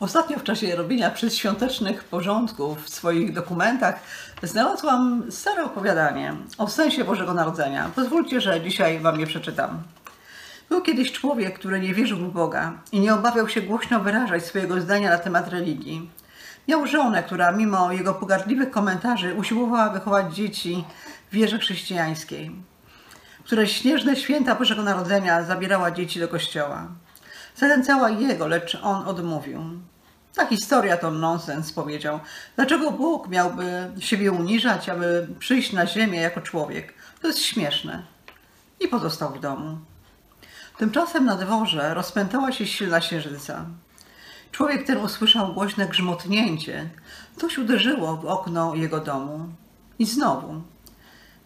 Ostatnio w czasie robienia przedświątecznych porządków w swoich dokumentach znalazłam stare opowiadanie o sensie Bożego Narodzenia. Pozwólcie, że dzisiaj Wam je przeczytam. Był kiedyś człowiek, który nie wierzył w Boga i nie obawiał się głośno wyrażać swojego zdania na temat religii. Miał żonę, która mimo jego pogardliwych komentarzy usiłowała wychować dzieci w wierze chrześcijańskiej, które śnieżne święta Bożego Narodzenia zabierała dzieci do kościoła. Zachęcała jego, lecz on odmówił. Ta historia to nonsens, powiedział. Dlaczego Bóg miałby siebie uniżać, aby przyjść na ziemię jako człowiek? To jest śmieszne. I pozostał w domu. Tymczasem na dworze rozpętała się silna księżyca. Człowiek ten usłyszał głośne grzmotnięcie. Coś uderzyło w okno jego domu. I znowu.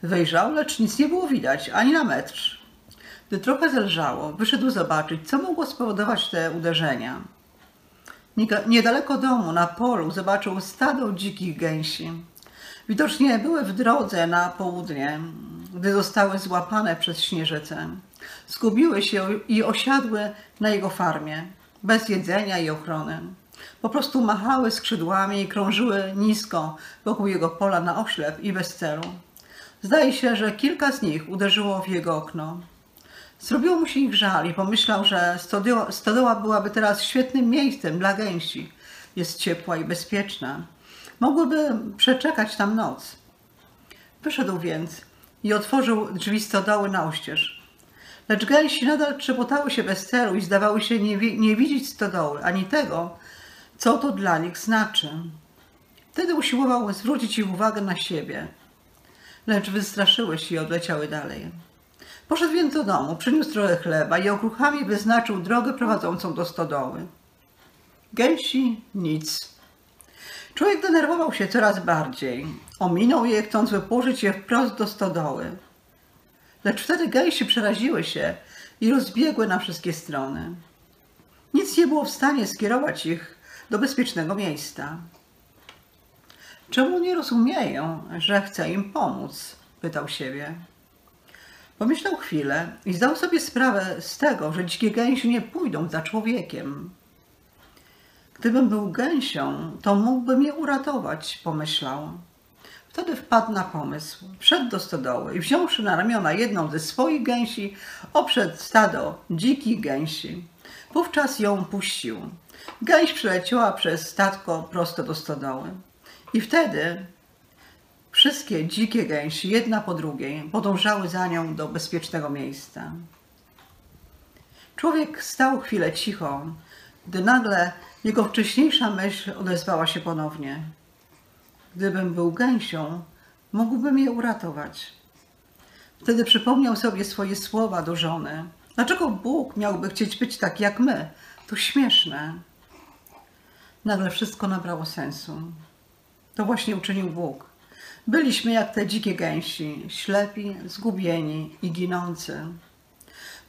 Wejrzał, lecz nic nie było widać, ani na metr. Gdy trochę zelżało, wyszedł zobaczyć, co mogło spowodować te uderzenia. Niedaleko domu, na polu, zobaczył stado dzikich gęsi. Widocznie były w drodze na południe, gdy zostały złapane przez śnieżycę. Zgubiły się i osiadły na jego farmie, bez jedzenia i ochrony. Po prostu machały skrzydłami i krążyły nisko wokół jego pola na oślep i bez celu. Zdaje się, że kilka z nich uderzyło w jego okno. Zrobiło mu się ich żal i pomyślał, że stodoła, byłaby teraz świetnym miejscem dla gęsi. Jest ciepła i bezpieczna. Mogłyby przeczekać tam noc. Wyszedł więc i otworzył drzwi stodoły na oścież. Lecz gęsi nadal trzepotały się bez celu i zdawały się nie, nie widzieć stodoły, ani tego, co to dla nich znaczy. Wtedy usiłował zwrócić ich uwagę na siebie, lecz wystraszyły się i odleciały dalej. Poszedł więc do domu, przyniósł trochę chleba i okruchami wyznaczył drogę prowadzącą do stodoły. Gęsi nic. Człowiek denerwował się coraz bardziej. Ominął je, chcąc wypłożyć je wprost do stodoły. Lecz wtedy gęsi przeraziły się i rozbiegły na wszystkie strony. Nic nie było w stanie skierować ich do bezpiecznego miejsca. Czemu nie rozumieją, że chcę im pomóc? pytał siebie. Pomyślał chwilę i zdał sobie sprawę z tego, że dzikie gęsi nie pójdą za człowiekiem. Gdybym był gęsią, to mógłby je uratować, pomyślał. Wtedy wpadł na pomysł. Wszedł do stodoły i wziąwszy na ramiona jedną ze swoich gęsi, oprzedł stado dzikich gęsi. Wówczas ją puścił. Gęś przeleciała przez statko prosto do stodoły. I wtedy Wszystkie dzikie gęsi, jedna po drugiej, podążały za nią do bezpiecznego miejsca. Człowiek stał chwilę cicho, gdy nagle jego wcześniejsza myśl odezwała się ponownie. Gdybym był gęsią, mógłbym je uratować. Wtedy przypomniał sobie swoje słowa do żony. Dlaczego Bóg miałby chcieć być tak jak my? To śmieszne. Nagle wszystko nabrało sensu. To właśnie uczynił Bóg. Byliśmy jak te dzikie gęsi, ślepi, zgubieni i ginący.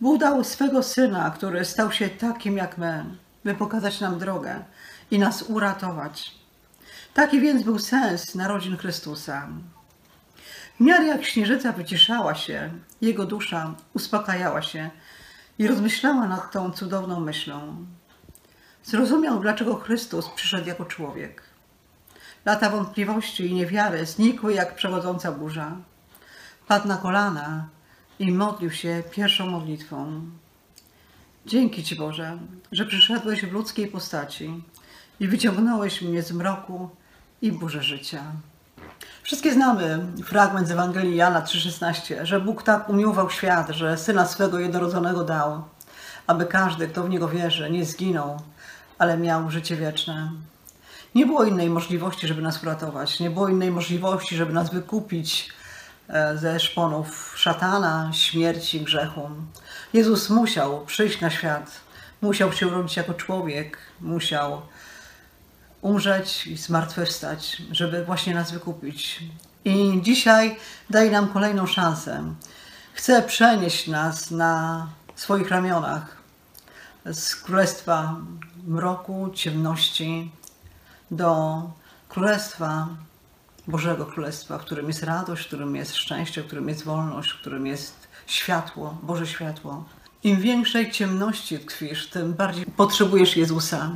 Bóg dał swego Syna, który stał się takim jak my, by pokazać nam drogę i nas uratować. Taki więc był sens narodzin Chrystusa. W miarę jak śnieżyca wyciszała się, jego dusza uspokajała się i rozmyślała nad tą cudowną myślą. Zrozumiał, dlaczego Chrystus przyszedł jako człowiek. Lata wątpliwości i niewiary znikły jak przechodząca burza. Padł na kolana i modlił się pierwszą modlitwą. Dzięki Ci Boże, że przyszedłeś w ludzkiej postaci i wyciągnąłeś mnie z mroku i burzy życia. Wszystkie znamy fragment z Ewangelii Jana 3,16, że Bóg tak umiłował świat, że Syna swego jednorodzonego dał, aby każdy, kto w Niego wierzy, nie zginął, ale miał życie wieczne. Nie było innej możliwości, żeby nas uratować. Nie było innej możliwości, żeby nas wykupić e, ze szponów szatana, śmierci, grzechu. Jezus musiał przyjść na świat, musiał się urodzić jako człowiek, musiał umrzeć i zmartwychwstać, żeby właśnie nas wykupić. I dzisiaj daje nam kolejną szansę. Chce przenieść nas na swoich ramionach z królestwa mroku, ciemności, do Królestwa, Bożego Królestwa, w którym jest radość, w którym jest szczęście, w którym jest wolność, w którym jest światło, Boże światło. Im większej ciemności tkwisz, tym bardziej potrzebujesz Jezusa.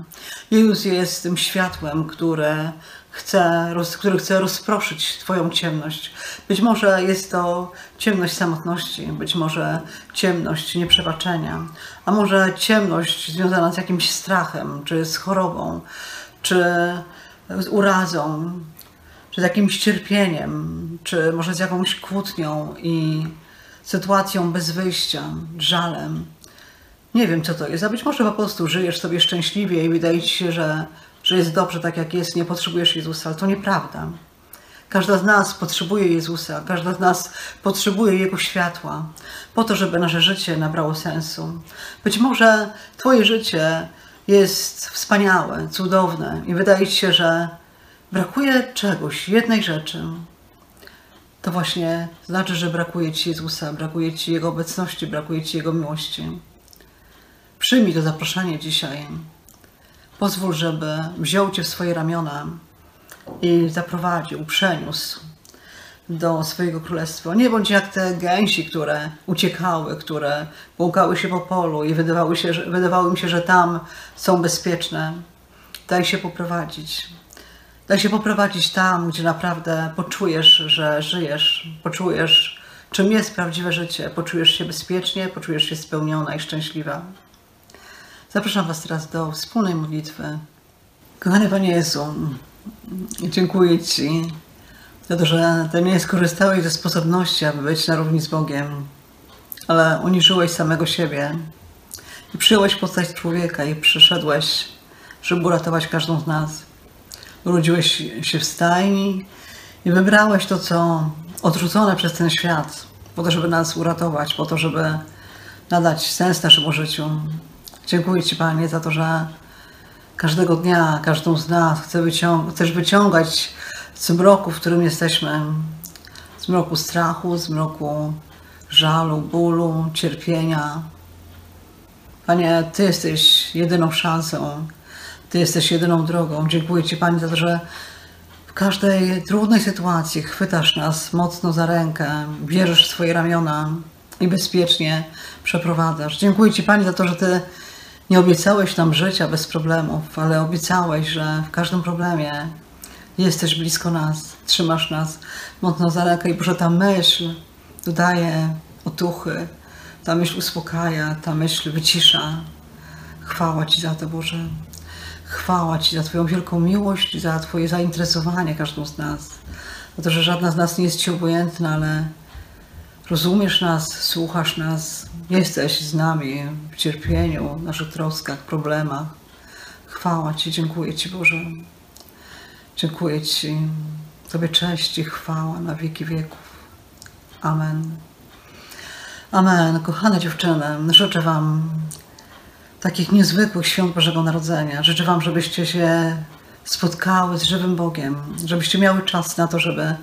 Jezus jest tym światłem, które chce, roz, który chce rozproszyć Twoją ciemność. Być może jest to ciemność samotności, być może ciemność nieprzebaczenia, a może ciemność związana z jakimś strachem, czy z chorobą, czy z urazą, czy z jakimś cierpieniem, czy może z jakąś kłótnią i sytuacją bez wyjścia, żalem. Nie wiem, co to jest, a być może po prostu żyjesz sobie szczęśliwie i wydaje ci się, że, że jest dobrze tak, jak jest, nie potrzebujesz Jezusa, ale to nieprawda. Każda z nas potrzebuje Jezusa, każda z nas potrzebuje Jego światła, po to, żeby nasze życie nabrało sensu. Być może Twoje życie jest wspaniałe, cudowne i wydaje Ci się, że brakuje czegoś, jednej rzeczy. To właśnie znaczy, że brakuje Ci Jezusa, brakuje Ci Jego obecności, brakuje Ci Jego miłości. Przyjmij to zaproszenie dzisiaj. Pozwól, żeby wziął Cię w swoje ramiona i zaprowadził, przeniósł do swojego królestwa. Nie bądź jak te gęsi, które uciekały, które błąkały się po polu i wydawały, się, że, wydawało im się, że tam są bezpieczne. Daj się poprowadzić. Daj się poprowadzić tam, gdzie naprawdę poczujesz, że żyjesz, poczujesz, czym jest prawdziwe życie, poczujesz się bezpiecznie, poczujesz się spełniona i szczęśliwa. Zapraszam Was teraz do wspólnej modlitwy. Kochany Panie Jezu, dziękuję Ci za to, że Ty nie skorzystałeś ze sposobności, aby być na równi z Bogiem, ale uniżyłeś samego siebie i przyjąłeś postać człowieka i przyszedłeś, żeby uratować każdą z nas. Urodziłeś się w stajni i wybrałeś to, co odrzucone przez ten świat, po to, żeby nas uratować, po to, żeby nadać sens naszemu życiu. Dziękuję Ci, Panie, za to, że każdego dnia, każdą z nas chcesz wyciągać z mroku, w którym jesteśmy, z mroku strachu, z mroku żalu, bólu, cierpienia. Panie, Ty jesteś jedyną szansą, Ty jesteś jedyną drogą. Dziękuję Ci, Panie, za to, że w każdej trudnej sytuacji chwytasz nas mocno za rękę, bierzesz w swoje ramiona i bezpiecznie przeprowadzasz. Dziękuję Ci, Panie, za to, że Ty nie obiecałeś nam życia bez problemów, ale obiecałeś, że w każdym problemie jesteś blisko nas, trzymasz nas mocno za rękę i Boże, ta myśl dodaje otuchy, ta myśl uspokaja, ta myśl wycisza. Chwała Ci za to, Boże. Chwała Ci za Twoją wielką miłość, za Twoje zainteresowanie każdą z nas. Za to, że żadna z nas nie jest Ci obojętna, ale rozumiesz nas, słuchasz nas, jesteś z nami w cierpieniu, w naszych troskach, problemach. Chwała Ci, dziękuję Ci, Boże. Dziękuję Ci. Tobie cześć i chwała na wieki wieków. Amen. Amen. Kochane dziewczyny, życzę Wam takich niezwykłych świąt Bożego Narodzenia. Życzę Wam, żebyście się spotkały z żywym Bogiem, żebyście miały czas na to, żeby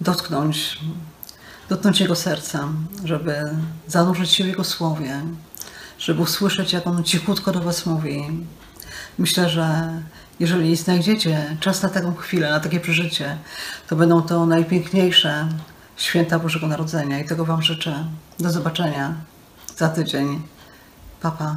dotknąć, dotknąć Jego serca, żeby zanurzyć się w Jego słowie, żeby usłyszeć, jak On cichutko do Was mówi. Myślę, że jeżeli znajdziecie czas na taką chwilę, na takie przeżycie, to będą to najpiękniejsze święta Bożego Narodzenia i tego Wam życzę. Do zobaczenia za tydzień. Pa, pa.